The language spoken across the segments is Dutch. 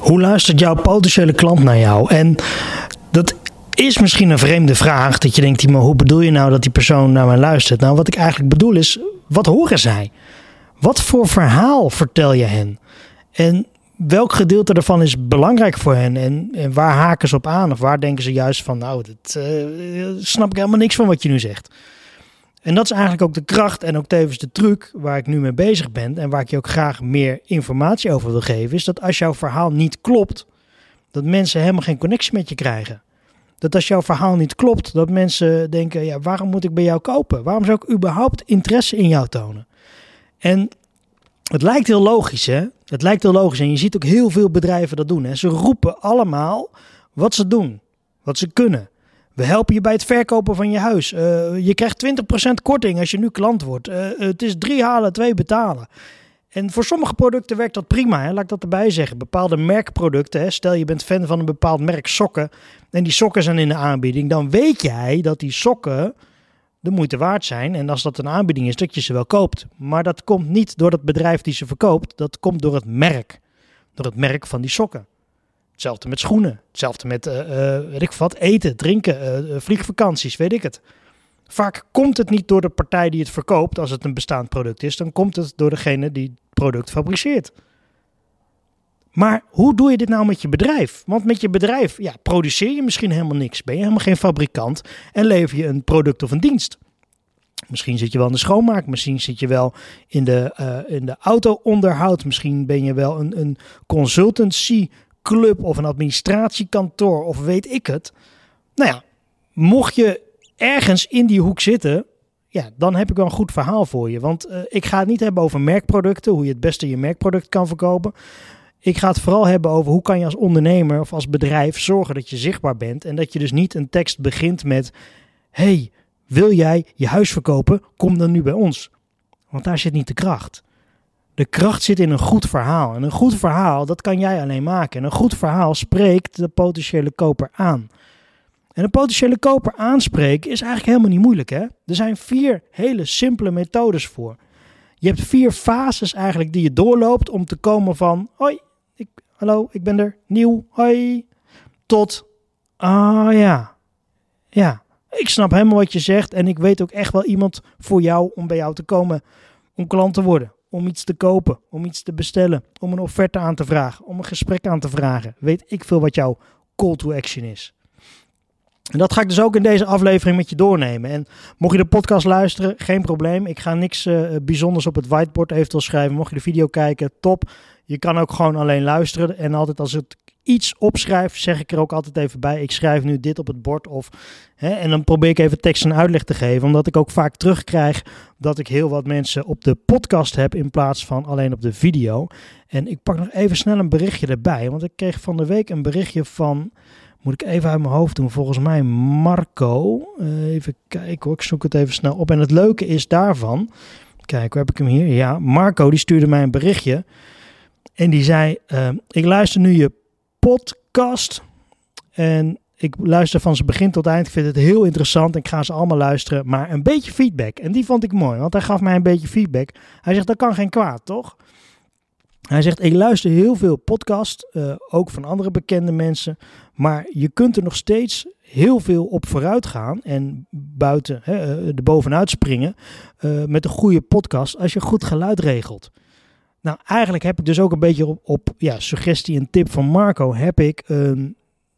Hoe luistert jouw potentiële klant naar jou? En dat is misschien een vreemde vraag. Dat je denkt, maar hoe bedoel je nou dat die persoon naar mij luistert? Nou, wat ik eigenlijk bedoel is, wat horen zij? Wat voor verhaal vertel je hen? En welk gedeelte daarvan is belangrijk voor hen? En, en waar haken ze op aan? Of waar denken ze juist van, nou, dat uh, snap ik helemaal niks van wat je nu zegt. En dat is eigenlijk ook de kracht en ook tevens de truc waar ik nu mee bezig ben en waar ik je ook graag meer informatie over wil geven, is dat als jouw verhaal niet klopt, dat mensen helemaal geen connectie met je krijgen. Dat als jouw verhaal niet klopt, dat mensen denken, ja, waarom moet ik bij jou kopen? Waarom zou ik überhaupt interesse in jou tonen? En het lijkt heel logisch, hè? Het lijkt heel logisch en je ziet ook heel veel bedrijven dat doen. Hè? Ze roepen allemaal wat ze doen, wat ze kunnen. We helpen je bij het verkopen van je huis. Uh, je krijgt 20% korting als je nu klant wordt. Uh, het is drie halen, twee betalen. En voor sommige producten werkt dat prima. Hè? Laat ik dat erbij zeggen. Bepaalde merkproducten. Hè? Stel je bent fan van een bepaald merk sokken. En die sokken zijn in de aanbieding. Dan weet jij dat die sokken de moeite waard zijn. En als dat een aanbieding is, dat je ze wel koopt. Maar dat komt niet door het bedrijf die ze verkoopt. Dat komt door het merk. Door het merk van die sokken. Hetzelfde met schoenen. Hetzelfde met, uh, uh, weet ik wat, eten, drinken, uh, vliegvakanties, weet ik het. Vaak komt het niet door de partij die het verkoopt, als het een bestaand product is. Dan komt het door degene die het product fabriceert. Maar hoe doe je dit nou met je bedrijf? Want met je bedrijf ja, produceer je misschien helemaal niks. Ben je helemaal geen fabrikant en lever je een product of een dienst. Misschien zit je wel in de schoonmaak, misschien zit je wel in de, in de auto-onderhoud, misschien ben je wel een, een consultancy club of een administratiekantoor of weet ik het. Nou ja, mocht je ergens in die hoek zitten, ja, dan heb ik wel een goed verhaal voor je. Want uh, ik ga het niet hebben over merkproducten, hoe je het beste je merkproduct kan verkopen. Ik ga het vooral hebben over hoe kan je als ondernemer of als bedrijf zorgen dat je zichtbaar bent. En dat je dus niet een tekst begint met: Hey, wil jij je huis verkopen? Kom dan nu bij ons. Want daar zit niet de kracht. De kracht zit in een goed verhaal. En een goed verhaal, dat kan jij alleen maken. En een goed verhaal spreekt de potentiële koper aan. En een potentiële koper aanspreken is eigenlijk helemaal niet moeilijk. Hè? Er zijn vier hele simpele methodes voor. Je hebt vier fases eigenlijk die je doorloopt om te komen van... Hoi, ik, hallo, ik ben er, nieuw, hoi. Tot, ah ja, ja, ik snap helemaal wat je zegt. En ik weet ook echt wel iemand voor jou om bij jou te komen om klant te worden om iets te kopen, om iets te bestellen, om een offerte aan te vragen, om een gesprek aan te vragen. Weet ik veel wat jouw call to action is. En dat ga ik dus ook in deze aflevering met je doornemen. En mocht je de podcast luisteren, geen probleem. Ik ga niks uh, bijzonders op het whiteboard eventueel schrijven. Mocht je de video kijken, top. Je kan ook gewoon alleen luisteren. En altijd als het iets opschrijf, zeg ik er ook altijd even bij. Ik schrijf nu dit op het bord. Of, hè, en dan probeer ik even tekst en uitleg te geven. Omdat ik ook vaak terugkrijg dat ik heel wat mensen op de podcast heb in plaats van alleen op de video. En ik pak nog even snel een berichtje erbij. Want ik kreeg van de week een berichtje van. Moet ik even uit mijn hoofd doen. Volgens mij Marco. Uh, even kijken hoor. Ik zoek het even snel op. En het leuke is daarvan. Kijk, hoe heb ik hem hier? Ja, Marco die stuurde mij een berichtje. En die zei: uh, Ik luister nu je podcast. En ik luister van zijn begin tot eind. Ik vind het heel interessant. Ik ga ze allemaal luisteren. Maar een beetje feedback. En die vond ik mooi. Want hij gaf mij een beetje feedback. Hij zegt, dat kan geen kwaad, toch? Hij zegt, ik luister heel veel podcast. Uh, ook van andere bekende mensen. Maar je kunt er nog steeds heel veel op vooruit gaan. En buiten, hè, er bovenuit springen. Met een goede podcast. Als je goed geluid regelt. Nou, eigenlijk heb ik dus ook een beetje op, ja, suggestie en tip van Marco heb ik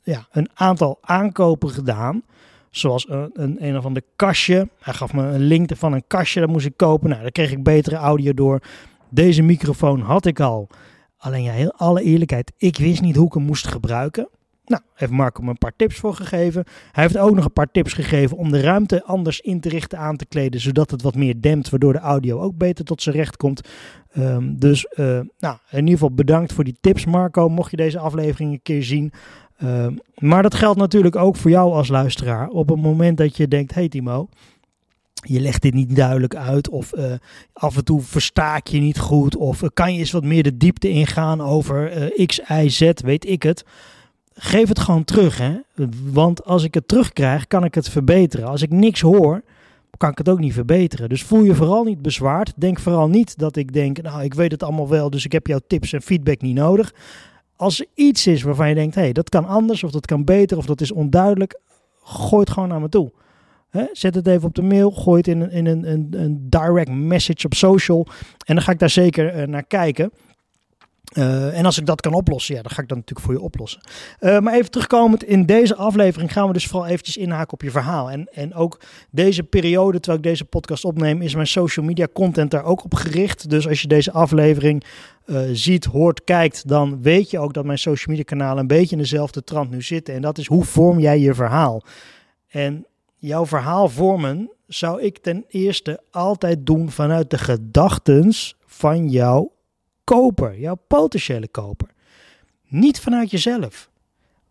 ja, een aantal aankopen gedaan. Zoals een, een, een of ander kastje. Hij gaf me een link van een kastje, dat moest ik kopen. Nou, daar kreeg ik betere audio door. Deze microfoon had ik al. Alleen ja, heel alle eerlijkheid, ik wist niet hoe ik hem moest gebruiken. Nou, heeft Marco me een paar tips voor gegeven. Hij heeft ook nog een paar tips gegeven om de ruimte anders in te richten, aan te kleden, zodat het wat meer dempt, waardoor de audio ook beter tot zijn recht komt. Um, dus uh, nou, in ieder geval bedankt voor die tips, Marco. Mocht je deze aflevering een keer zien. Um, maar dat geldt natuurlijk ook voor jou als luisteraar. Op het moment dat je denkt: hey Timo, je legt dit niet duidelijk uit. Of uh, af en toe versta ik je niet goed. Of uh, kan je eens wat meer de diepte ingaan over X, Y, Z, weet ik het geef het gewoon terug. Hè? Want als ik het terugkrijg, kan ik het verbeteren. Als ik niks hoor, kan ik het ook niet verbeteren. Dus voel je vooral niet bezwaard. Denk vooral niet dat ik denk, nou, ik weet het allemaal wel, dus ik heb jouw tips en feedback niet nodig. Als er iets is waarvan je denkt, hé, hey, dat kan anders of dat kan beter of dat is onduidelijk, gooi het gewoon naar me toe. zet het even op de mail, gooi het in, een, in een, een, een direct message op social en dan ga ik daar zeker eh, naar kijken. Uh, en als ik dat kan oplossen, ja, dan ga ik dat natuurlijk voor je oplossen. Uh, maar even terugkomend, in deze aflevering gaan we dus vooral eventjes inhaken op je verhaal. En, en ook deze periode, terwijl ik deze podcast opneem, is mijn social media content daar ook op gericht. Dus als je deze aflevering uh, ziet, hoort, kijkt, dan weet je ook dat mijn social media kanalen een beetje in dezelfde trant nu zitten. En dat is hoe vorm jij je verhaal? En jouw verhaal vormen zou ik ten eerste altijd doen vanuit de gedachtens van jouw koper, jouw potentiële koper. Niet vanuit jezelf.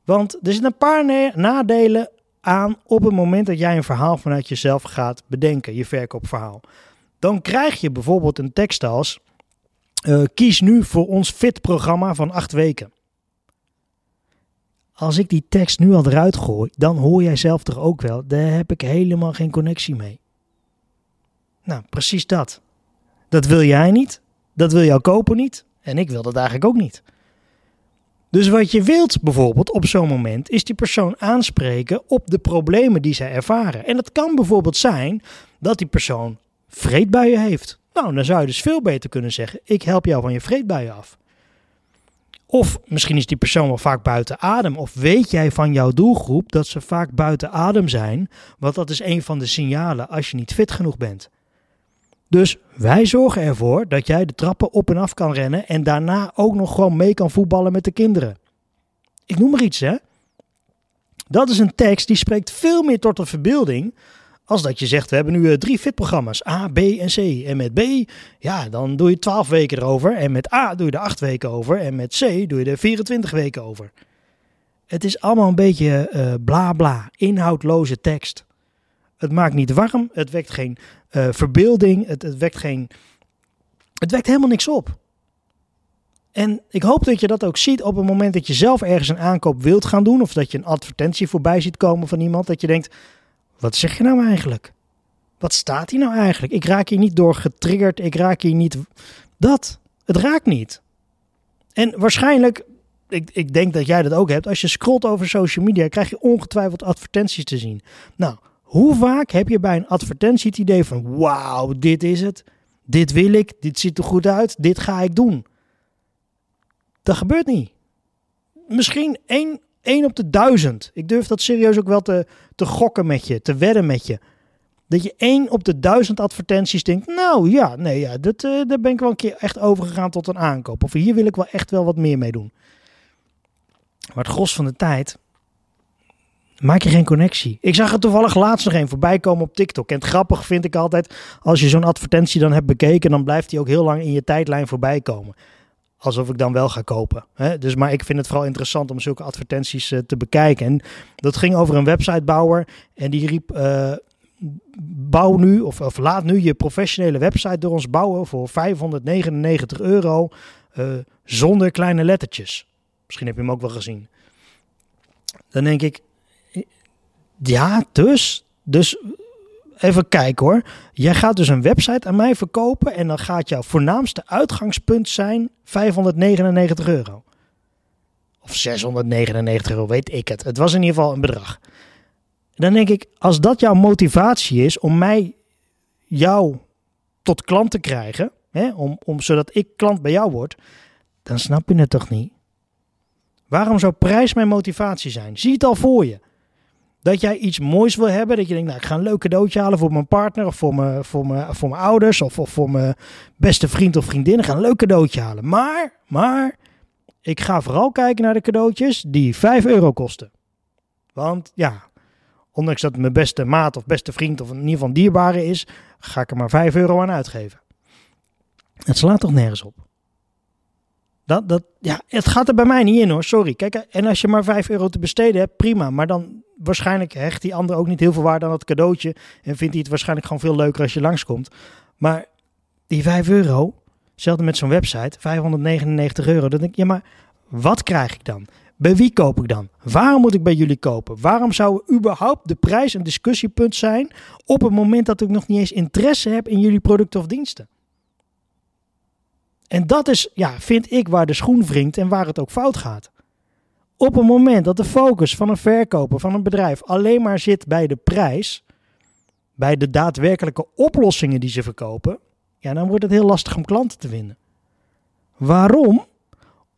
Want er zitten een paar nadelen aan op het moment dat jij een verhaal vanuit jezelf gaat bedenken, je verkoopverhaal. Dan krijg je bijvoorbeeld een tekst als: uh, kies nu voor ons fit-programma van acht weken. Als ik die tekst nu al eruit gooi, dan hoor jij zelf toch ook wel, daar heb ik helemaal geen connectie mee. Nou, precies dat. Dat wil jij niet. Dat wil jouw koper niet en ik wil dat eigenlijk ook niet. Dus wat je wilt bijvoorbeeld op zo'n moment is die persoon aanspreken op de problemen die zij ervaren. En dat kan bijvoorbeeld zijn dat die persoon vreedbuien heeft. Nou, dan zou je dus veel beter kunnen zeggen: ik help jou van je vreedbuien af. Of misschien is die persoon wel vaak buiten adem. Of weet jij van jouw doelgroep dat ze vaak buiten adem zijn? Want dat is een van de signalen als je niet fit genoeg bent. Dus wij zorgen ervoor dat jij de trappen op en af kan rennen en daarna ook nog gewoon mee kan voetballen met de kinderen. Ik noem maar iets, hè. Dat is een tekst die spreekt veel meer tot de verbeelding als dat je zegt, we hebben nu uh, drie fitprogramma's, A, B en C. En met B, ja, dan doe je 12 weken erover. En met A doe je er 8 weken over. En met C doe je er 24 weken over. Het is allemaal een beetje uh, bla bla, inhoudloze tekst. Het maakt niet warm, het wekt geen uh, verbeelding, het, het wekt geen. Het wekt helemaal niks op. En ik hoop dat je dat ook ziet op het moment dat je zelf ergens een aankoop wilt gaan doen. Of dat je een advertentie voorbij ziet komen van iemand. Dat je denkt, wat zeg je nou eigenlijk? Wat staat hier nou eigenlijk? Ik raak hier niet door getriggerd. Ik raak hier niet... Dat. Het raakt niet. En waarschijnlijk, ik, ik denk dat jij dat ook hebt. Als je scrolt over social media, krijg je ongetwijfeld advertenties te zien. Nou, hoe vaak heb je bij een advertentie het idee van: wauw, dit is het. Dit wil ik. Dit ziet er goed uit. Dit ga ik doen. Dat gebeurt niet. Misschien één, één op de duizend. Ik durf dat serieus ook wel te, te gokken met je, te wedden met je. Dat je één op de duizend advertenties denkt: Nou ja, nee, ja, dat, uh, daar ben ik wel een keer echt overgegaan tot een aankoop. Of hier wil ik wel echt wel wat meer mee doen. Maar het gros van de tijd maak je geen connectie. Ik zag er toevallig laatst nog een voorbij komen op TikTok. En het grappig vind ik altijd, als je zo'n advertentie dan hebt bekeken, dan blijft die ook heel lang in je tijdlijn voorbij komen. Alsof ik dan wel ga kopen. Hè? Dus, maar ik vind het vooral interessant om zulke advertenties uh, te bekijken. En dat ging over een websitebouwer. En die riep: uh, bouw nu, of, laat nu je professionele website door ons bouwen voor 599 euro. Uh, zonder kleine lettertjes. Misschien heb je hem ook wel gezien. Dan denk ik, ja, dus. Dus even kijken hoor. Jij gaat dus een website aan mij verkopen en dan gaat jouw voornaamste uitgangspunt zijn 599 euro. Of 699 euro, weet ik het. Het was in ieder geval een bedrag. Dan denk ik, als dat jouw motivatie is om mij, jou tot klant te krijgen, hè, om, om, zodat ik klant bij jou word, dan snap je het toch niet? Waarom zou prijs mijn motivatie zijn? Zie het al voor je dat jij iets moois wil hebben. Dat je denkt, nou, ik ga een leuk cadeautje halen voor mijn partner of voor mijn, voor mijn, voor mijn ouders of, voor mijn beste vriend of vriendin. Ik ga een leuk cadeautje halen. Maar, maar, ik ga vooral kijken naar de cadeautjes die 5 euro kosten. Want ja, ondanks dat mijn beste maat of beste vriend of in ieder geval dierbare is, ga ik er maar 5 euro aan uitgeven. Het slaat toch nergens op? Dat, ja, het gaat er bij mij niet in hoor, sorry. Kijk, en als je maar 5 euro te besteden hebt, prima. Maar dan waarschijnlijk hecht die ander ook niet heel veel waarde aan dat cadeautje. En vindt hij het waarschijnlijk gewoon veel leuker als je langskomt. Maar die 5 euro, hetzelfde met zo'n website, 599 euro. Dan denk ik, ja maar wat krijg ik dan? Bij wie koop ik dan? Waarom moet ik bij jullie kopen? Waarom zou überhaupt de prijs een discussiepunt zijn op het moment dat ik nog niet eens interesse heb in jullie producten of diensten? En dat is, ja, vind ik, waar de schoen wringt en waar het ook fout gaat. Op het moment dat de focus van een verkoper, van een bedrijf, alleen maar zit bij de prijs, bij de daadwerkelijke oplossingen die ze verkopen, ja, dan wordt het heel lastig om klanten te vinden. Waarom?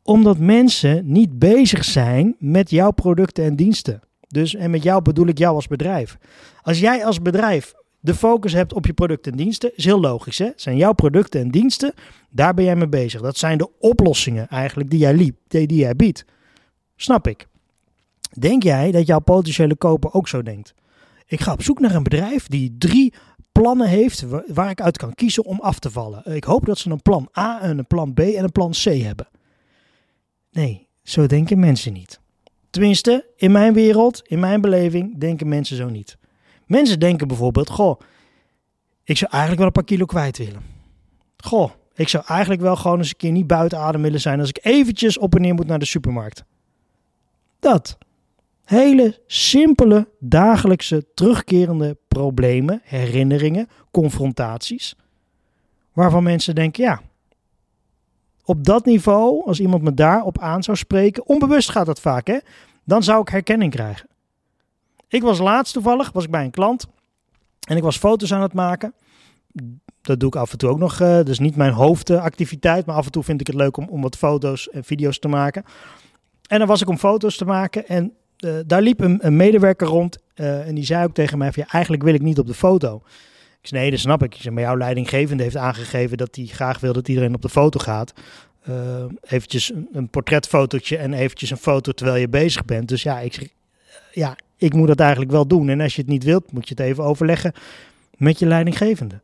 Omdat mensen niet bezig zijn met jouw producten en diensten. Dus, en met jou bedoel ik jou als bedrijf. Als jij als bedrijf de focus hebt op je producten en diensten, is heel logisch. Hè? Zijn jouw producten en diensten, daar ben jij mee bezig. Dat zijn de oplossingen eigenlijk die jij, liep, die, die jij biedt. Snap ik. Denk jij dat jouw potentiële koper ook zo denkt? Ik ga op zoek naar een bedrijf die drie plannen heeft waar ik uit kan kiezen om af te vallen. Ik hoop dat ze een plan A, en een plan B en een plan C hebben. Nee, zo denken mensen niet. Tenminste, in mijn wereld, in mijn beleving, denken mensen zo niet. Mensen denken bijvoorbeeld: Goh, ik zou eigenlijk wel een paar kilo kwijt willen. Goh, ik zou eigenlijk wel gewoon eens een keer niet buiten adem willen zijn als ik eventjes op en neer moet naar de supermarkt. Dat. Hele simpele, dagelijkse, terugkerende problemen, herinneringen, confrontaties. Waarvan mensen denken: ja, op dat niveau, als iemand me daarop aan zou spreken, onbewust gaat dat vaak, hè, dan zou ik herkenning krijgen. Ik was laatst toevallig, was ik bij een klant en ik was foto's aan het maken. Dat doe ik af en toe ook nog. Uh, dat is niet mijn hoofdactiviteit, maar af en toe vind ik het leuk om, om wat foto's en video's te maken. En dan was ik om foto's te maken en uh, daar liep een, medewerker rond uh, en die zei ook tegen mij eigenlijk wil ik niet op de foto. Ik zei nee, dat snap ik. Maar jouw leidinggevende heeft aangegeven dat hij graag wil dat iedereen op de foto gaat. Uh, eventjes een, een portretfotootje en eventjes een foto terwijl je bezig bent. Dus ja, ik ja, ik moet dat eigenlijk wel doen. En als je het niet wilt, moet je het even overleggen met je leidinggevende.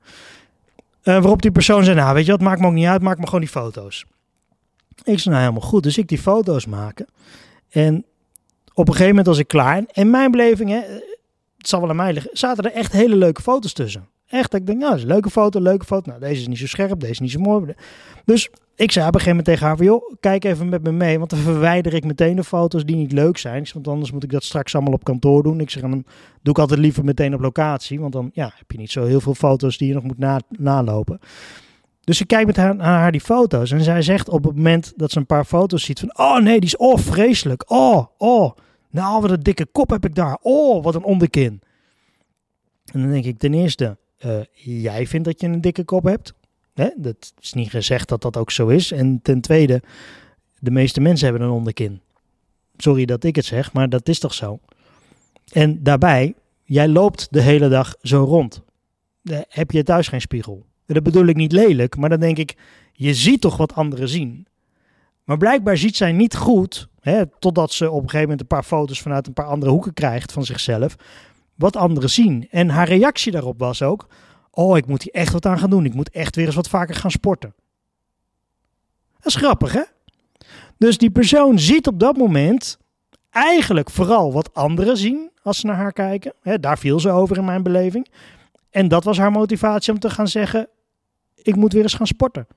Uh, waarop die persoon zei, nou weet je wat, maakt me ook niet uit, maak me gewoon die foto's. Ik zei, nou helemaal goed. Dus ik die foto's maken. En op een gegeven moment was ik klaar. En mijn beleving, hè, het zal wel aan mij liggen, zaten er echt hele leuke foto's tussen. Echt, ik denk, nou, dat is leuke foto, leuke foto. Nou, deze is niet zo scherp, deze is niet zo mooi. Dus ik zei op een gegeven moment tegen haar van, kijk even met me mee. Want dan verwijder ik meteen de foto's die niet leuk zijn. Want anders moet ik dat straks allemaal op kantoor doen. Ik zeg, dan doe ik altijd liever meteen op locatie. Want dan ja, heb je niet zo heel veel foto's die je nog moet na nalopen. Dus ik kijk met haar, naar haar die foto's. En zij zegt op het moment dat ze een paar foto's ziet van... Oh nee, die is oh vreselijk. Oh, oh. Nou, wat een dikke kop heb ik daar. Oh, wat een onderkin. En dan denk ik ten eerste... Uh, jij vindt dat je een dikke kop hebt. Hè? Dat is niet gezegd dat dat ook zo is. En ten tweede, de meeste mensen hebben een onderkin. Sorry dat ik het zeg, maar dat is toch zo. En daarbij, jij loopt de hele dag zo rond. Heb je thuis geen spiegel? Dat bedoel ik niet lelijk, maar dan denk ik, je ziet toch wat anderen zien. Maar blijkbaar ziet zij niet goed, hè, totdat ze op een gegeven moment een paar foto's vanuit een paar andere hoeken krijgt van zichzelf, wat anderen zien. En haar reactie daarop was ook, oh, ik moet hier echt wat aan gaan doen. Ik moet echt weer eens wat vaker gaan sporten. Dat is grappig, hè? Dus die persoon ziet op dat moment eigenlijk vooral wat anderen zien als ze naar haar kijken. Daar viel ze over in mijn beleving. En dat was haar motivatie om te gaan zeggen: ik moet weer eens gaan sporten.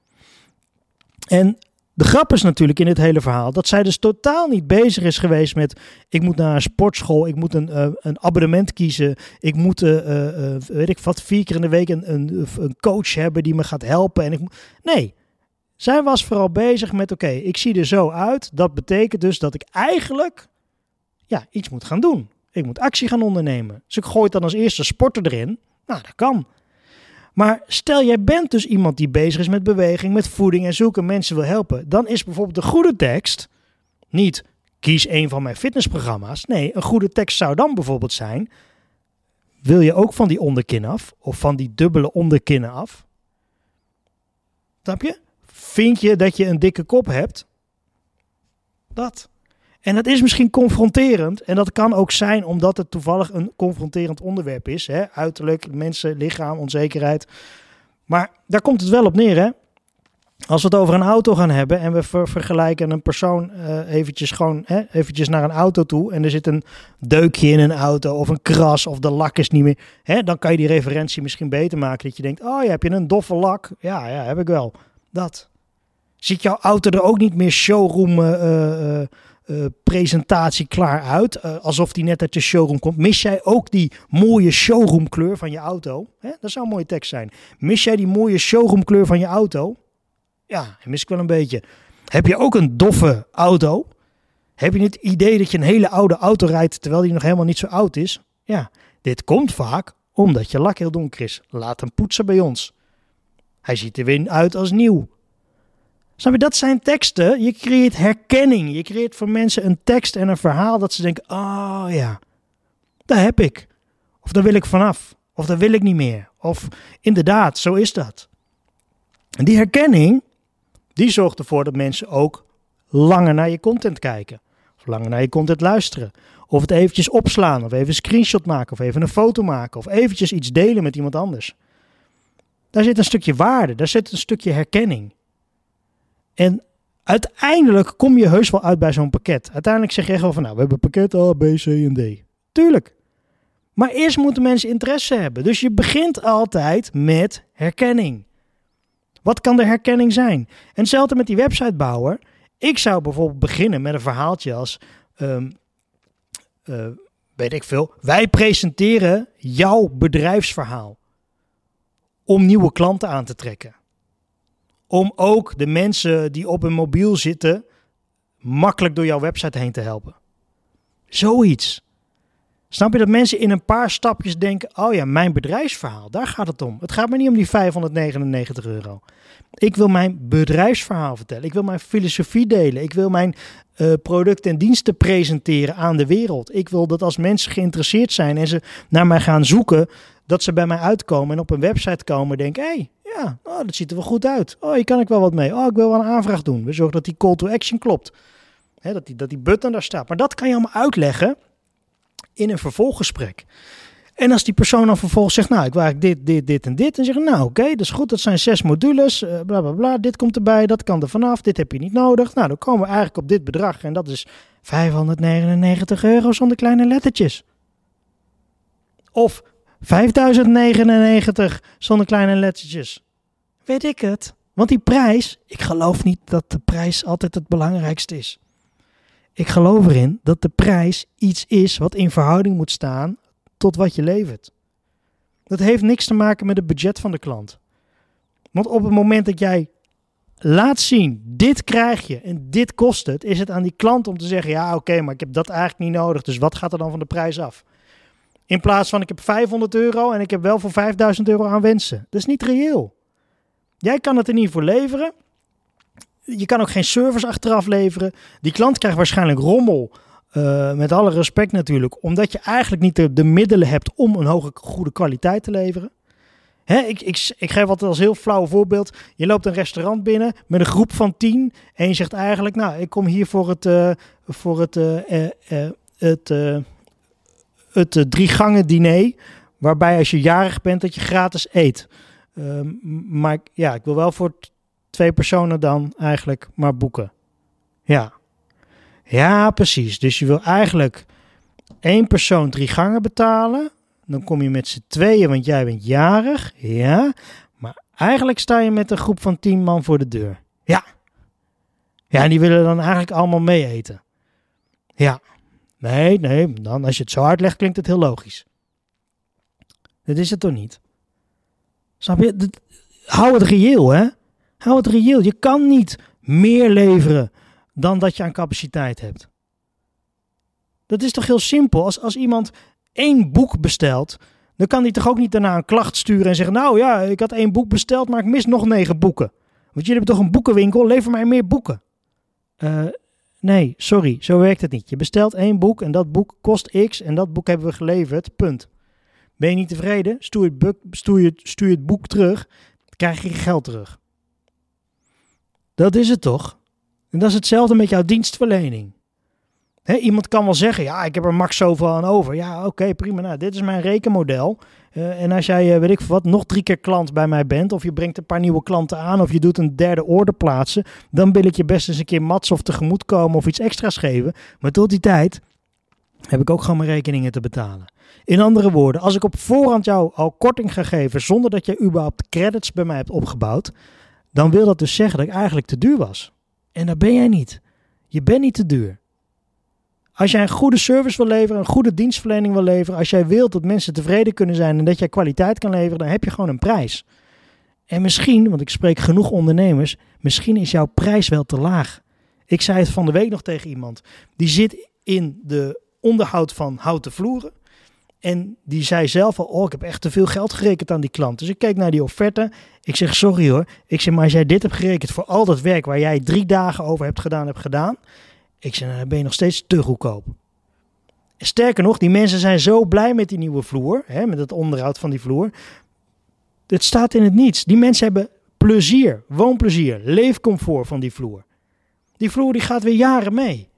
En de grap is natuurlijk in dit hele verhaal dat zij dus totaal niet bezig is geweest met: ik moet naar een sportschool, ik moet een, uh, een abonnement kiezen, ik moet, uh, uh, weet ik wat, vier keer in de week een, een, coach hebben die me gaat helpen. En ik nee, zij was vooral bezig met: oké, ik zie er zo uit. Dat betekent dus dat ik eigenlijk ja, iets moet gaan doen. Ik moet actie gaan ondernemen. Dus ik gooi dan als eerste sporter erin. Nou, dat kan. Maar stel jij bent dus iemand die bezig is met beweging, met voeding en zoeken mensen wil helpen. Dan is bijvoorbeeld de goede tekst niet kies een van mijn fitnessprogramma's. Nee, een goede tekst zou dan bijvoorbeeld zijn. Wil je ook van die onderkin af? Of van die dubbele onderkinnen af? Snap je? Vind je dat je een dikke kop hebt? Dat. En dat is misschien confronterend. En dat kan ook zijn omdat het toevallig een confronterend onderwerp is. Hè? Uiterlijk, mensen, lichaam, onzekerheid. Maar daar komt het wel op neer, hè? Als we het over een auto gaan hebben en we vergelijken een persoon uh, eventjes gewoon hè, eventjes naar een auto toe en er zit een deukje in een auto of een kras of de lak is niet meer, hè, dan kan je die referentie misschien beter maken. Dat je denkt, oh ja, heb je een doffe lak? Ja, ja, heb ik wel. Dat. Ziet jouw auto er ook niet meer showroom uh, uh, uh, presentatie klaar uit. Uh, alsof die net uit de showroom komt. Mis jij ook die mooie showroomkleur van je auto? Hè? Dat zou een mooie tekst zijn. Mis jij die mooie showroomkleur van je auto? Ja, mis ik wel een beetje. Heb je ook een doffe auto? Heb je het idee dat je een hele oude auto rijdt terwijl die nog helemaal niet zo oud is? Ja, dit komt vaak omdat je lak heel donker is. Laat hem poetsen bij ons. Hij ziet er weer uit als nieuw. Snap dat zijn teksten. Je creëert herkenning. Je creëert voor mensen een tekst en een verhaal dat ze denken: oh ja, daar heb ik. Of daar wil ik vanaf. Of daar wil ik niet meer. Of inderdaad, zo is dat. En die herkenning, die zorgt ervoor dat mensen ook langer naar je content kijken. Of langer naar je content luisteren. Of het eventjes opslaan. Of even een screenshot maken. Of even een foto maken. Of eventjes iets delen met iemand anders. Daar zit een stukje waarde. Daar zit een stukje herkenning. En uiteindelijk kom je heus wel uit bij zo'n pakket. Uiteindelijk zeg je wel van nou, we hebben pakket A, B, C en D. Tuurlijk. Maar eerst moeten mensen interesse hebben. Dus je begint altijd met herkenning. Wat kan de herkenning zijn? En hetzelfde met die websitebouwer. Ik zou bijvoorbeeld beginnen met een verhaaltje als, um, uh, weet ik veel, wij presenteren jouw bedrijfsverhaal om nieuwe klanten aan te trekken. Om ook de mensen die op een mobiel zitten makkelijk door jouw website heen te helpen. Zoiets. Snap je dat mensen in een paar stapjes denken: oh ja, mijn bedrijfsverhaal, daar gaat het om. Het gaat me niet om die 599 euro. Ik wil mijn bedrijfsverhaal vertellen. Ik wil mijn filosofie delen. Ik wil mijn uh, producten en diensten presenteren aan de wereld. Ik wil dat als mensen geïnteresseerd zijn en ze naar mij gaan zoeken, dat ze bij mij uitkomen en op een website komen en denken: hé, hey, ja, oh, dat ziet er wel goed uit. Oh, hier kan ik wel wat mee. Oh, ik wil wel een aanvraag doen. We zorgen dat die call to action klopt. dat, die, dat die button daar staat. Maar dat kan je allemaal uitleggen in een vervolggesprek. En als die persoon dan vervolgens zegt, nou, ik wil dit, dit, dit en dit. En zeggen, nou, oké, dat is goed. Dat zijn zes modules, uh, bla, bla, bla. Dit komt erbij, dat kan er vanaf. Dit heb je niet nodig. Nou, dan komen we eigenlijk op dit bedrag. En dat is 599 euro zonder kleine lettertjes. Of 5099 zonder kleine lettertjes. Weet ik het. Want die prijs, ik geloof niet dat de prijs altijd het belangrijkste is. Ik geloof erin dat de prijs iets is wat in verhouding moet staan tot wat je levert. Dat heeft niks te maken met het budget van de klant. Want op het moment dat jij laat zien, dit krijg je en dit kost het, is het aan die klant om te zeggen, ja oké, maar ik heb dat eigenlijk niet nodig, dus wat gaat er dan van de prijs af? In plaats van ik heb 500 euro en ik heb wel voor 5000 euro aan wensen. Dat is niet reëel. Jij kan het er niet voor leveren. Je kan ook geen service achteraf leveren. Die klant krijgt waarschijnlijk rommel. Uh, met alle respect natuurlijk. Omdat je eigenlijk niet de, de, middelen hebt om een hoge goede kwaliteit te leveren. Hè, ik, ik, ik geef altijd als heel flauw voorbeeld. Je loopt een restaurant binnen met een groep van tien. En je zegt eigenlijk, nou, ik kom hier voor het, uh, voor het, uh, het het drie gangen diner. Waarbij als je jarig bent dat je gratis eet. Uh, maar ja, ik wil wel voor twee personen dan eigenlijk maar boeken. Ja. Ja, precies. Dus je wil eigenlijk één persoon drie gangen betalen. Dan kom je met z'n tweeën, want jij bent jarig. Ja. Maar eigenlijk sta je met een groep van tien man voor de deur. Ja. Ja, en die willen dan eigenlijk allemaal mee eten. Ja. Nee, nee, dan als je het zo uitlegt klinkt het heel logisch. Dat is het toch niet? Snap je? hou het reëel, hè? Hou het reëel. Je kan niet meer leveren dan dat je aan capaciteit hebt. Dat is toch heel simpel? Als, als iemand één boek bestelt, dan kan hij toch ook niet daarna een klacht sturen en zeggen: Nou ja, ik had één boek besteld, maar ik mis nog negen boeken. Want jullie hebben toch een boekenwinkel, lever mij meer boeken. Uh, Nee, sorry, zo werkt het niet. Je bestelt één boek en dat boek kost X en dat boek hebben we geleverd. Punt. Ben je niet tevreden? Stuur het, stuur je, stuur het boek terug, krijg je geld terug. Dat is het toch? En dat is hetzelfde met jouw dienstverlening iemand kan wel zeggen, ja, ik heb er max zoveel aan over. Ja, oké, prima. Nou, dit is mijn rekenmodel. Uh, en als jij, uh, weet ik wat, nog drie keer klant bij mij bent, of je brengt een paar nieuwe klanten aan, of je doet een derde orde plaatsen, dan wil ik je best eens een keer mats of tegemoet komen of iets extra's geven. Maar tot die tijd heb ik ook gewoon mijn rekeningen te betalen. In andere woorden, als ik op voorhand jou al korting ga geven zonder dat je überhaupt credits bij mij hebt opgebouwd, dan wil dat dus zeggen dat ik eigenlijk te duur was. En dat ben jij niet. Je bent niet te duur. Als jij een goede service wil leveren, een goede dienstverlening wil leveren, als jij wilt dat mensen tevreden kunnen zijn en dat jij kwaliteit kan leveren, dan heb je gewoon een prijs. En misschien, want ik spreek genoeg ondernemers, misschien is jouw prijs wel te laag. Ik zei het van de week nog tegen iemand. Die zit in de onderhoud van houten vloeren. En die zei zelf al, oh, ik heb echt te veel geld gerekend aan die klant. Dus ik keek naar die offerte. Ik zeg, sorry hoor. Ik zeg, maar als jij dit hebt gerekend voor al dat werk waar jij drie dagen over hebt gedaan, hebt gedaan. Ik zeg, nou, dan ben je nog steeds te goedkoop. Sterker nog, die mensen zijn zo blij met die nieuwe vloer, hè, met het onderhoud van die vloer. Het staat in het niets. Die mensen hebben plezier, woonplezier, leefcomfort van die vloer. Die vloer die gaat weer jaren mee.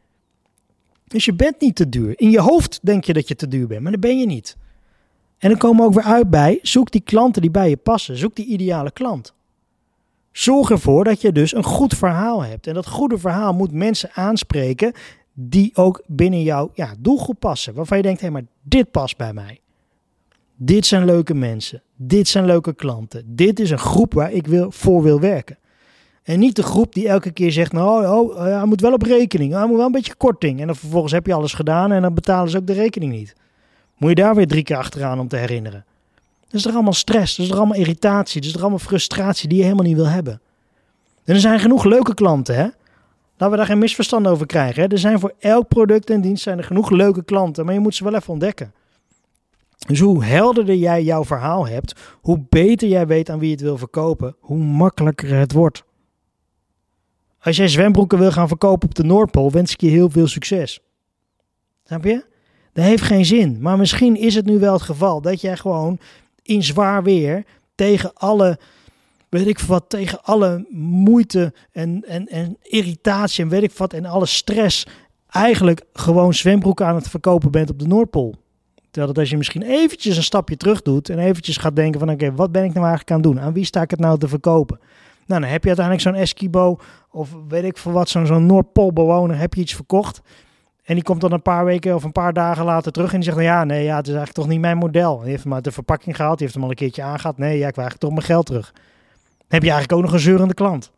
Dus je bent niet te duur. In je hoofd denk je dat je te duur bent, maar dat ben je niet. En dan komen we ook weer uit bij, zoek die klanten die bij je passen. Zoek die ideale klant. Zorg ervoor dat je dus een goed verhaal hebt. En dat goede verhaal moet mensen aanspreken die ook binnen jouw ja, doelgroep passen. Waarvan je denkt, hé, hey, maar dit past bij mij. Dit zijn leuke mensen. Dit zijn leuke klanten. Dit is een groep waar ik wil, voor wil werken. En niet de groep die elke keer zegt, nou, oh, oh hij moet wel op rekening. Hij moet wel een beetje korting. En dan vervolgens heb je alles gedaan en dan betalen ze ook de rekening niet. Moet je daar weer drie keer achteraan om te herinneren. Is er allemaal stress, is er allemaal irritatie, is er allemaal frustratie die je helemaal niet wil hebben. En er zijn genoeg leuke klanten, hè. Laten we daar geen misverstand over krijgen. Hè? Er zijn voor elk product en dienst zijn er genoeg leuke klanten, maar je moet ze wel even ontdekken. Dus hoe helderder jij jouw verhaal hebt, hoe beter jij weet aan wie je het wil verkopen, hoe makkelijker het wordt. Als jij zwembroeken wil gaan verkopen op de Noordpool, wens ik je heel veel succes. Snap je? Dat heeft geen zin. Maar misschien is het nu wel het geval dat jij gewoon in zwaar weer tegen alle, weet ik wat, tegen alle moeite en, en, en irritatie en weet ik wat en alle stress eigenlijk gewoon zwembroeken aan het verkopen bent op de Noordpool. Terwijl dat als je misschien eventjes een stapje terug doet en eventjes gaat denken van oké, wat ben ik nou eigenlijk aan het doen? Aan wie sta ik het nou te verkopen? Nou, dan heb je uiteindelijk zo'n Eskibo of weet ik voor wat, zo'n zo'n Noordpoolbewoner, heb je iets verkocht. En die komt dan een paar weken of een paar dagen later terug en die zegt, nou ja, nee, ja, het is eigenlijk toch niet mijn model. Die heeft hem uit de verpakking gehaald, die heeft hem al een keertje aangehad. Nee, ja, ik eigenlijk toch mijn geld terug. Heb je eigenlijk ook nog een zeurende klant.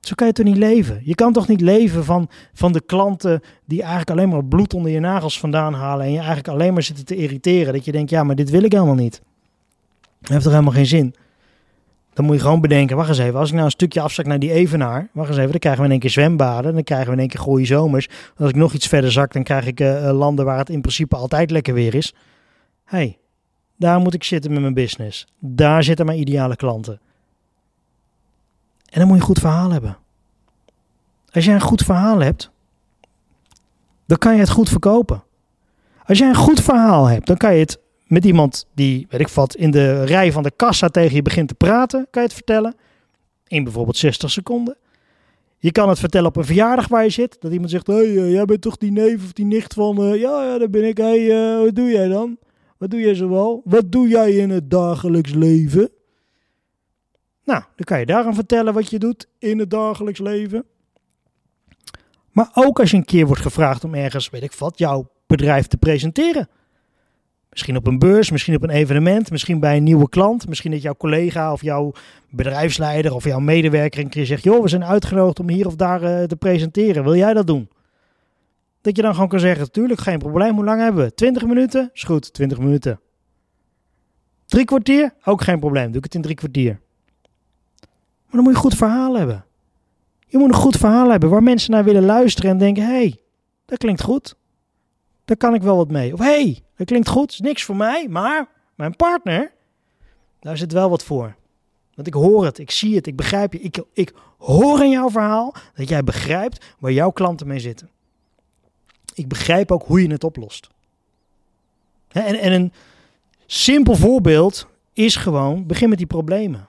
Zo kan je toch niet leven? Je kan toch niet leven van, van de klanten die eigenlijk alleen maar bloed onder je nagels vandaan halen en je eigenlijk alleen maar zitten te irriteren. Dat je denkt, ja, maar dit wil ik helemaal niet. Dat heeft toch helemaal geen zin? Dan moet je gewoon bedenken, wacht eens even, als ik nou een stukje afzak naar die Evenaar, wacht eens even, dan krijgen we in één keer zwembaden, dan krijgen we in één keer goede zomers. Als ik nog iets verder zak, dan krijg ik uh, landen waar het in principe altijd lekker weer is. hey, daar moet ik zitten met mijn business. Daar zitten mijn ideale klanten. En dan moet je een goed verhaal hebben. Als jij een goed verhaal hebt, dan kan je het goed verkopen. Als jij een goed verhaal hebt, dan kan je het met iemand die, weet ik wat, in de rij van de kassa tegen je begint te praten, kan je het vertellen. In bijvoorbeeld 60 seconden. Je kan het vertellen op een verjaardag waar je zit. Dat iemand zegt, hey, uh, jij bent toch die neef of die nicht van... Uh, ja, ja, daar ben ik. Hey, uh, wat doe jij dan? Wat doe jij zoal? Wat doe jij in het dagelijks leven? Nou, dan kan je daar aan vertellen wat je doet in het dagelijks leven. Maar ook als je een keer wordt gevraagd om ergens, weet ik wat, jouw bedrijf te presenteren. Misschien op een beurs, misschien op een evenement, misschien bij een nieuwe klant. Misschien dat jouw collega of jouw bedrijfsleider of jouw medewerker een keer zegt: Joh, we zijn uitgenodigd om hier of daar uh, te presenteren. Wil jij dat doen? Dat je dan gewoon kan zeggen: Natuurlijk, geen probleem. Hoe lang hebben we? 20 minuten? Is goed, 20 minuten. Drie kwartier? Ook geen probleem. Doe ik het in drie kwartier. Maar dan moet je een goed verhaal hebben. Je moet een goed verhaal hebben waar mensen naar willen luisteren en denken: hé, hey, dat klinkt goed. Daar kan ik wel wat mee. Of hé, hey, dat klinkt goed, is niks voor mij, maar mijn partner, daar zit wel wat voor. Want ik hoor het, ik zie het, ik begrijp je. Ik, ik hoor in jouw verhaal dat jij begrijpt waar jouw klanten mee zitten. Ik begrijp ook hoe je het oplost. En, en een simpel voorbeeld is gewoon, begin met die problemen.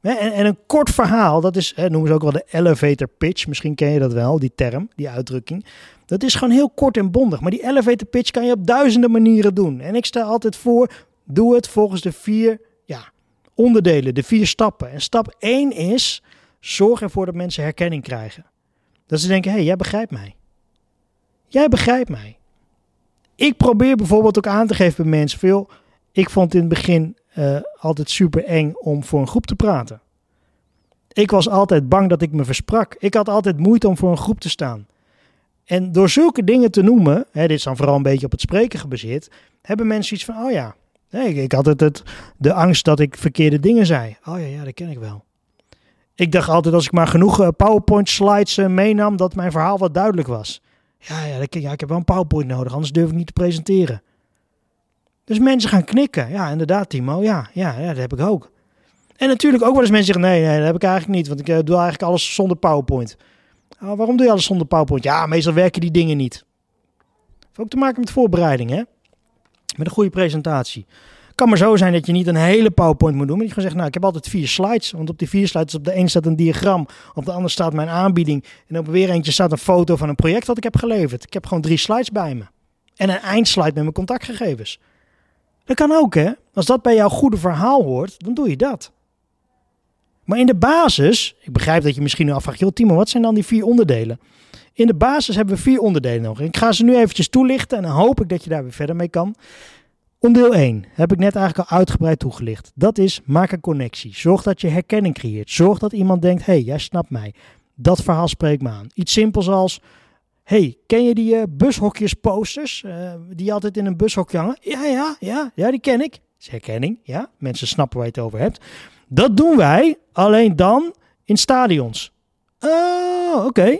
En, en, een kort verhaal, dat is, noemen ze ook wel de elevator pitch. Misschien ken je dat wel, die term, die uitdrukking. Dat is gewoon heel kort en bondig. Maar die elevator pitch kan je op duizenden manieren doen. En ik stel altijd voor, doe het volgens de vier ja, onderdelen, de vier stappen. En stap 1 is, zorg ervoor dat mensen herkenning krijgen. Dat ze denken, hé, hey, jij begrijpt mij. Jij begrijpt mij. Ik probeer bijvoorbeeld ook aan te geven bij mensen veel. Ik vond in het begin uh, altijd super eng om voor een groep te praten. Ik was altijd bang dat ik me versprak. Ik had altijd moeite om voor een groep te staan. En door zulke dingen te noemen, hè, dit is dan vooral een beetje op het spreken gebaseerd, hebben mensen iets van, oh ja, ik had het, het, de angst dat ik verkeerde dingen zei. Oh ja, ja, dat ken ik wel. Ik dacht altijd als ik maar genoeg eh, PowerPoint slides eh, meenam, dat mijn verhaal wat duidelijk was. Ja, ja, dat, ja, ik heb wel een PowerPoint nodig, anders durf ik niet te presenteren. Dus mensen gaan knikken. Ja, inderdaad, Timo. Ja, ja, ja dat heb ik ook. En natuurlijk ook wel eens mensen zeggen: nee, nee, dat heb ik eigenlijk niet, want ik uh, doe eigenlijk alles zonder PowerPoint. Oh, waarom doe je alles zonder PowerPoint? Ja, meestal werken die dingen niet. Heeft ook te maken met voorbereiding, hè? Met een goede presentatie. kan maar zo zijn dat je niet een hele PowerPoint moet doen. Maar je gewoon zegt, nou, ik heb altijd vier slides. Want op die vier slides, op de een staat een diagram. Op de ander staat mijn aanbieding. En op weer eentje staat een foto van een project dat ik heb geleverd. Ik heb gewoon drie slides bij me. En een eindslide met mijn contactgegevens. Dat kan ook, hè? Als dat bij jouw goede verhaal hoort, dan doe je dat. Maar in de basis, ik begrijp dat je misschien nu afvraagt, joh Timo, wat zijn dan die vier onderdelen? In de basis hebben we vier onderdelen nog. Ik ga ze nu eventjes toelichten en dan hoop ik dat je daar weer verder mee kan. Onderdeel 1 heb ik net eigenlijk al uitgebreid toegelicht. Dat is maak een connectie. Zorg dat je herkenning creëert. Zorg dat iemand denkt, hé, hey, jij snapt mij. Dat verhaal spreekt me aan. Iets simpels als, hey, ken je die uh, bushokjesposters uh, die altijd in een bushokje hangen? Ja, ja, ja, ja, die ken ik. Dat is herkenning, ja. Mensen snappen waar je het over hebt. Dat doen wij alleen dan in stadions. Oh, oké.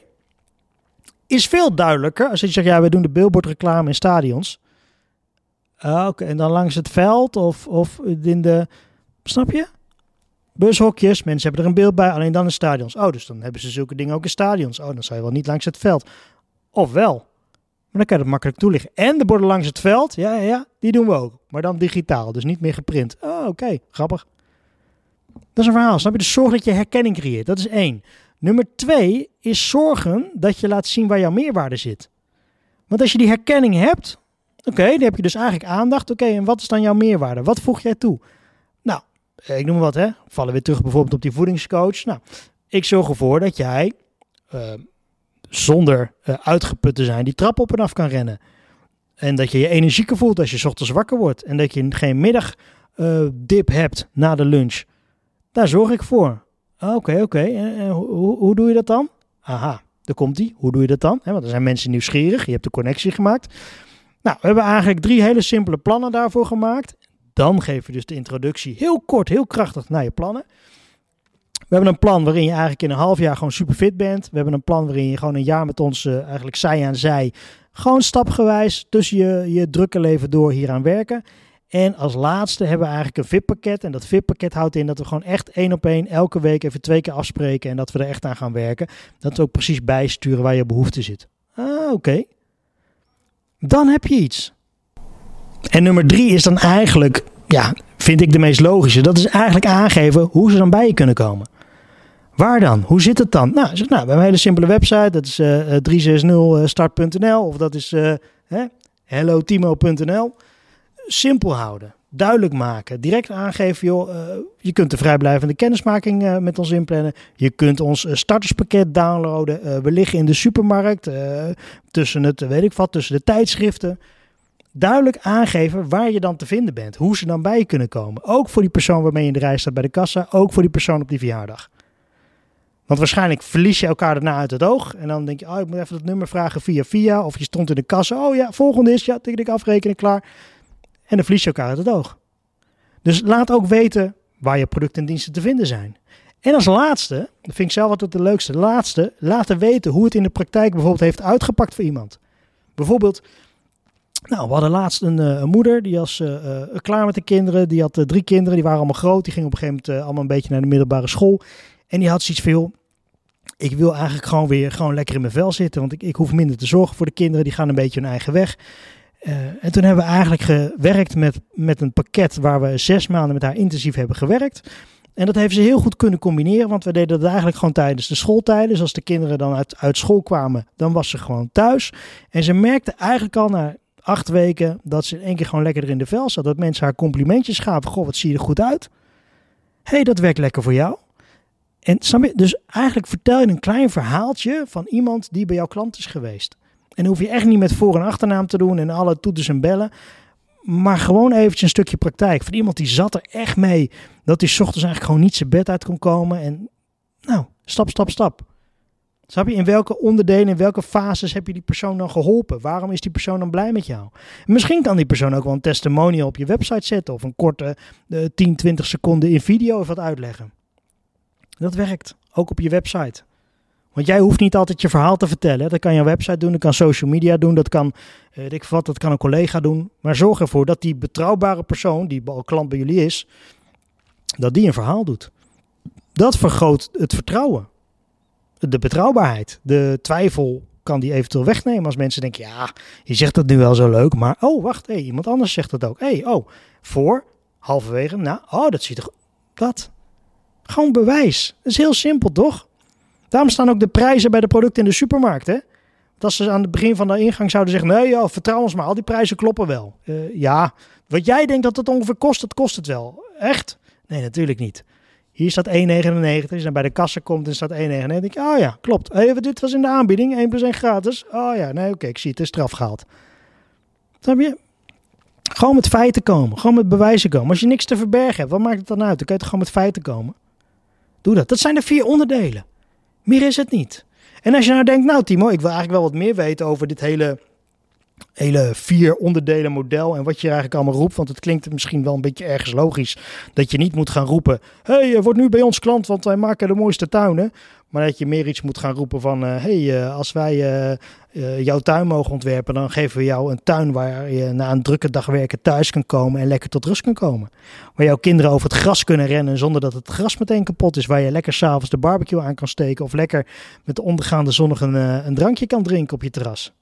Is veel duidelijker als je zegt, ja, we doen de billboardreclame in stadions. Uh, oké, en dan langs het veld of, of in de, snap je? Bushokjes, mensen hebben er een beeld bij, alleen dan in stadions. Oh, dus dan hebben ze zulke dingen ook in stadions. Oh, dan zou je wel niet langs het veld. Of wel. Maar dan kan je het makkelijk toelichten. En de borden langs het veld, ja, ja, die doen we ook. Maar dan digitaal, dus niet meer geprint. Oh, oké, grappig. Dat is een verhaal. Snap je? Dus zorg dat je herkenning creëert. Dat is één. Nummer twee is zorgen dat je laat zien waar jouw meerwaarde zit. Want als je die herkenning hebt, oké, dan heb je dus eigenlijk aandacht. Oké, en wat is dan jouw meerwaarde? Wat voeg jij toe? Nou, ik noem wat, hè. Vallen weer terug bijvoorbeeld op die voedingscoach. Nou, ik zorg ervoor dat jij uh, zonder uh, uitgeput te zijn die trap op en af kan rennen. En dat je je energieker voelt als je ochtends wakker wordt. En dat je geen middagdip uh, hebt na de lunch. Daar zorg ik voor. Oké, oké. Okay. En, hoe, hoe, doe je dat dan? Aha, daar komt die. Hoe doe je dat dan? Want er zijn mensen nieuwsgierig. Je hebt de connectie gemaakt. Nou, we hebben eigenlijk drie hele simpele plannen daarvoor gemaakt. Dan geef je dus de introductie heel kort, heel krachtig naar je plannen. We hebben een plan waarin je eigenlijk in een half jaar gewoon super fit bent. We hebben een plan waarin je gewoon een jaar met ons uh, eigenlijk zij aan zij, gewoon stapgewijs tussen je, je drukke leven door hier aan werken. En als laatste hebben we eigenlijk een VIP-pakket. En dat VIP-pakket houdt in dat we gewoon echt één op één elke week even twee keer afspreken. En dat we er echt aan gaan werken. Dat we ook precies bijsturen waar je behoefte zit. Ah, oké. Dan heb je iets. En nummer drie is dan eigenlijk, ja, vind ik de meest logische. Dat is eigenlijk aangeven hoe ze dan bij je kunnen komen. Waar dan? Hoe zit het dan? Nou, nou we een hele simpele website. Dat is uh, 360start.nl of dat is uh, hellotimo.nl simpel houden. Duidelijk maken. Direct aangeven, joh, je kunt de vrijblijvende kennismaking met ons inplannen. Je kunt ons starterspakket downloaden. we liggen in de supermarkt. tussen het, weet ik wat, tussen de tijdschriften. Duidelijk aangeven waar je dan te vinden bent. Hoe ze dan bij je kunnen komen. Ook voor die persoon waarmee je in de rij staat bij de kassa. Ook voor die persoon op die verjaardag. Want waarschijnlijk verlies je elkaar daarna uit het oog. En dan denk je, oh, ik moet even dat nummer vragen via via. Of je stond in de kassa. Oh ja, volgende is, ja, tik ik afrekenen, klaar. En dan verlies je elkaar uit het oog. Dus laat ook weten waar je producten en diensten te vinden zijn. En als laatste, dat vind ik zelf altijd de leukste, laatste, laten weten hoe het in de praktijk bijvoorbeeld heeft uitgepakt voor iemand. Bijvoorbeeld, nou, we hadden laatst een, een moeder, die was uh, uh, klaar met de kinderen, die had drie kinderen, die waren allemaal groot, die gingen op een gegeven moment allemaal een beetje naar de middelbare school. En die had zoiets veel, ik wil eigenlijk gewoon weer gewoon lekker in mijn vel zitten, want ik, ik hoef minder te zorgen voor de kinderen, die gaan een beetje hun eigen weg. Uh, en toen hebben we eigenlijk gewerkt met, met een pakket waar we zes maanden met haar intensief hebben gewerkt. En dat heeft ze heel goed kunnen combineren, want we deden dat eigenlijk gewoon tijdens de schooltijden. Dus als de kinderen dan uit, uit school kwamen, dan was ze gewoon thuis. En ze merkte eigenlijk al na acht weken dat ze in één keer gewoon lekker in de vel zat. Dat mensen haar complimentjes gaven. Goh, wat zie je er goed uit. Hey, dat werkt lekker voor jou. En dus eigenlijk vertel je een klein verhaaltje van iemand die bij jouw klant is geweest. En hoef je echt niet met voor- en achternaam te doen en alle toeters en bellen. Maar gewoon eventjes een stukje praktijk. Van iemand die zat er echt mee. Dat hij ochtends eigenlijk gewoon niet zijn bed uit kon komen. En nou, stap, stap, stap. Snap je? In welke onderdelen, in welke fases heb je die persoon dan geholpen? Waarom is die persoon dan blij met jou? misschien kan die persoon ook wel een testimonial op je website zetten. Of een korte uh, 10, 20 seconden in video of wat uitleggen. Dat werkt. Ook op je website. Want jij hoeft niet altijd je verhaal te vertellen. Dat kan je website doen, dat kan social media doen, dat kan, uh, ik wat, dat kan een collega doen. Maar zorg ervoor dat die betrouwbare persoon, die al klant bij jullie is, dat die een verhaal doet. Dat vergroot het vertrouwen. De betrouwbaarheid. De twijfel kan die eventueel wegnemen als mensen denken, ja, je zegt dat nu wel zo leuk, maar oh, wacht, hey, iemand anders zegt dat ook. hey, oh, voor, halverwege, nou, oh, dat ziet er, dat. Gewoon bewijs. Dat is heel simpel, toch? Daarom staan ook de prijzen bij de producten in de supermarkt, hè? Als ze aan het begin van de ingang zouden zeggen, nee, joh, vertrouw ons maar, al die prijzen kloppen wel. Uh, ja, wat jij denkt dat het ongeveer kost, dat kost het wel. Echt? Nee, natuurlijk niet. Hier staat 1,99. Als je dan bij de kassa komt en staat 1,99. denk ik, oh ja, klopt. Hey, dit was in de aanbieding. 1 plus 1 gratis. Oh ja, nee, oké, ik zie het. Het is straf gehaald. Snap je? Gewoon met feiten komen. Gewoon met bewijzen komen. Als je niks te verbergen hebt, wat maakt het dan uit? Dan kun je toch gewoon met feiten komen. Doe dat. Dat zijn de vier onderdelen. Meer is het niet. En als je nou denkt, nou Timo, ik wil eigenlijk wel wat meer weten over dit hele hele vier onderdelen model en wat je eigenlijk allemaal roept. Want het klinkt misschien wel een beetje ergens logisch dat je niet moet gaan roepen: hey, word nu bij ons klant, want wij maken de mooiste tuinen. Maar dat je meer iets moet gaan roepen van: hé, eh, hey, uh, als wij uh, jouw tuin mogen ontwerpen, dan geven we jou een tuin waar je na een drukke dag werken thuis kan komen en lekker tot rust kan komen. Waar jouw kinderen over het gras kunnen rennen zonder dat het gras meteen kapot is. Waar je lekker s'avonds de barbecue aan kan steken of lekker met de ondergaande zon een, een drankje kan drinken op je terras.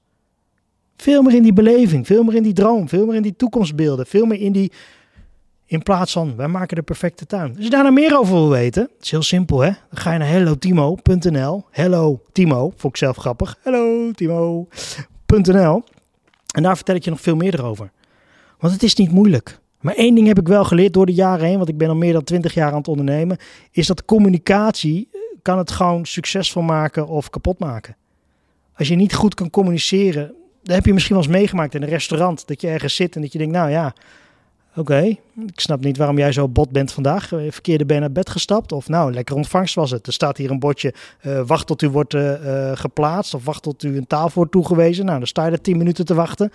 Veel meer in die beleving, veel meer in die droom, veel meer in die toekomstbeelden, veel meer in die. In plaats van wij maken de perfecte tuin. Als je daar nou meer over wil weten, het is heel simpel hè. Dan ga je naar hellotimo.nl. Hello Timo, vond ik zelf grappig. Hello Timo.nl. En daar vertel ik je nog veel meer erover. Want het is niet moeilijk. Maar één ding heb ik wel geleerd door de jaren heen, want ik ben al meer dan twintig jaar aan het ondernemen, is dat communicatie eh, kan het gewoon succesvol maken of kapot maken. Als je niet goed kan communiceren, dat heb je misschien wel eens meegemaakt in een restaurant. Dat je ergens zit en dat je denkt, nou ja, oké, ik snap niet waarom jij zo bot bent vandaag. Eh, verkeerde ben naar bed gestapt. Of nou, lekker ontvangst was het. Er staat hier een bordje, uh, wacht tot u wordt uh, geplaatst. Of wacht tot u een tafel wordt toegewezen. Nou, dan sta je er tien minuten te wachten.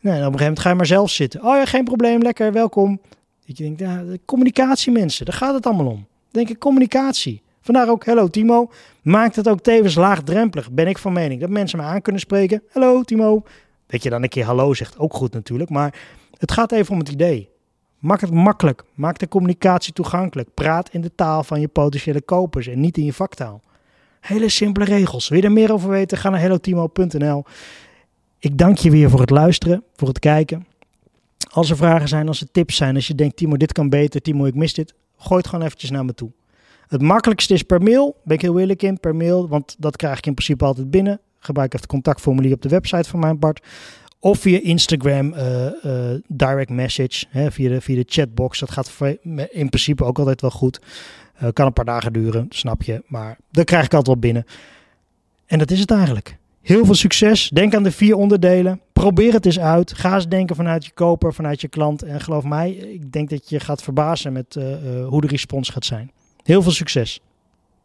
Nou, en op een gegeven moment ga je maar zelf zitten. Oh ja, geen probleem, lekker, welkom. Dat je denkt, ja, communicatie mensen, daar gaat het allemaal om. Denk ik, communicatie. Vandaar ook, hello Timo. Maakt het ook tevens laagdrempelig, ben ik van mening. Dat mensen me aan kunnen spreken. Hallo Timo. Dat je dan een keer hallo zegt, ook goed natuurlijk. Maar het gaat even om het idee. Maak het makkelijk. Maak de communicatie toegankelijk. Praat in de taal van je potentiële kopers en niet in je vaktaal. Hele simpele regels. Wil je er meer over weten? Ga naar hellotimo.nl. Ik dank je weer voor het luisteren, voor het kijken. Als er vragen zijn, als er tips zijn, als je denkt, Timo, dit kan beter, Timo, ik mis dit, gooi het gewoon eventjes naar me toe. Het makkelijkste is per mail, ben ik heel eerlijk in, per mail, want dat krijg ik in principe altijd binnen. Gebruik even het contactformulier op de website van mijn part. Of via Instagram, uh, uh, direct message, hè, via, de, via de chatbox. Dat gaat in principe ook altijd wel goed. Uh, kan een paar dagen duren, snap je. Maar dat krijg ik altijd wel binnen. En dat is het eigenlijk. Heel veel succes. Denk aan de vier onderdelen. Probeer het eens uit. Ga eens denken vanuit je koper, vanuit je klant. En geloof mij, ik denk dat je gaat verbazen met hoe de respons gaat zijn. Heel veel succes!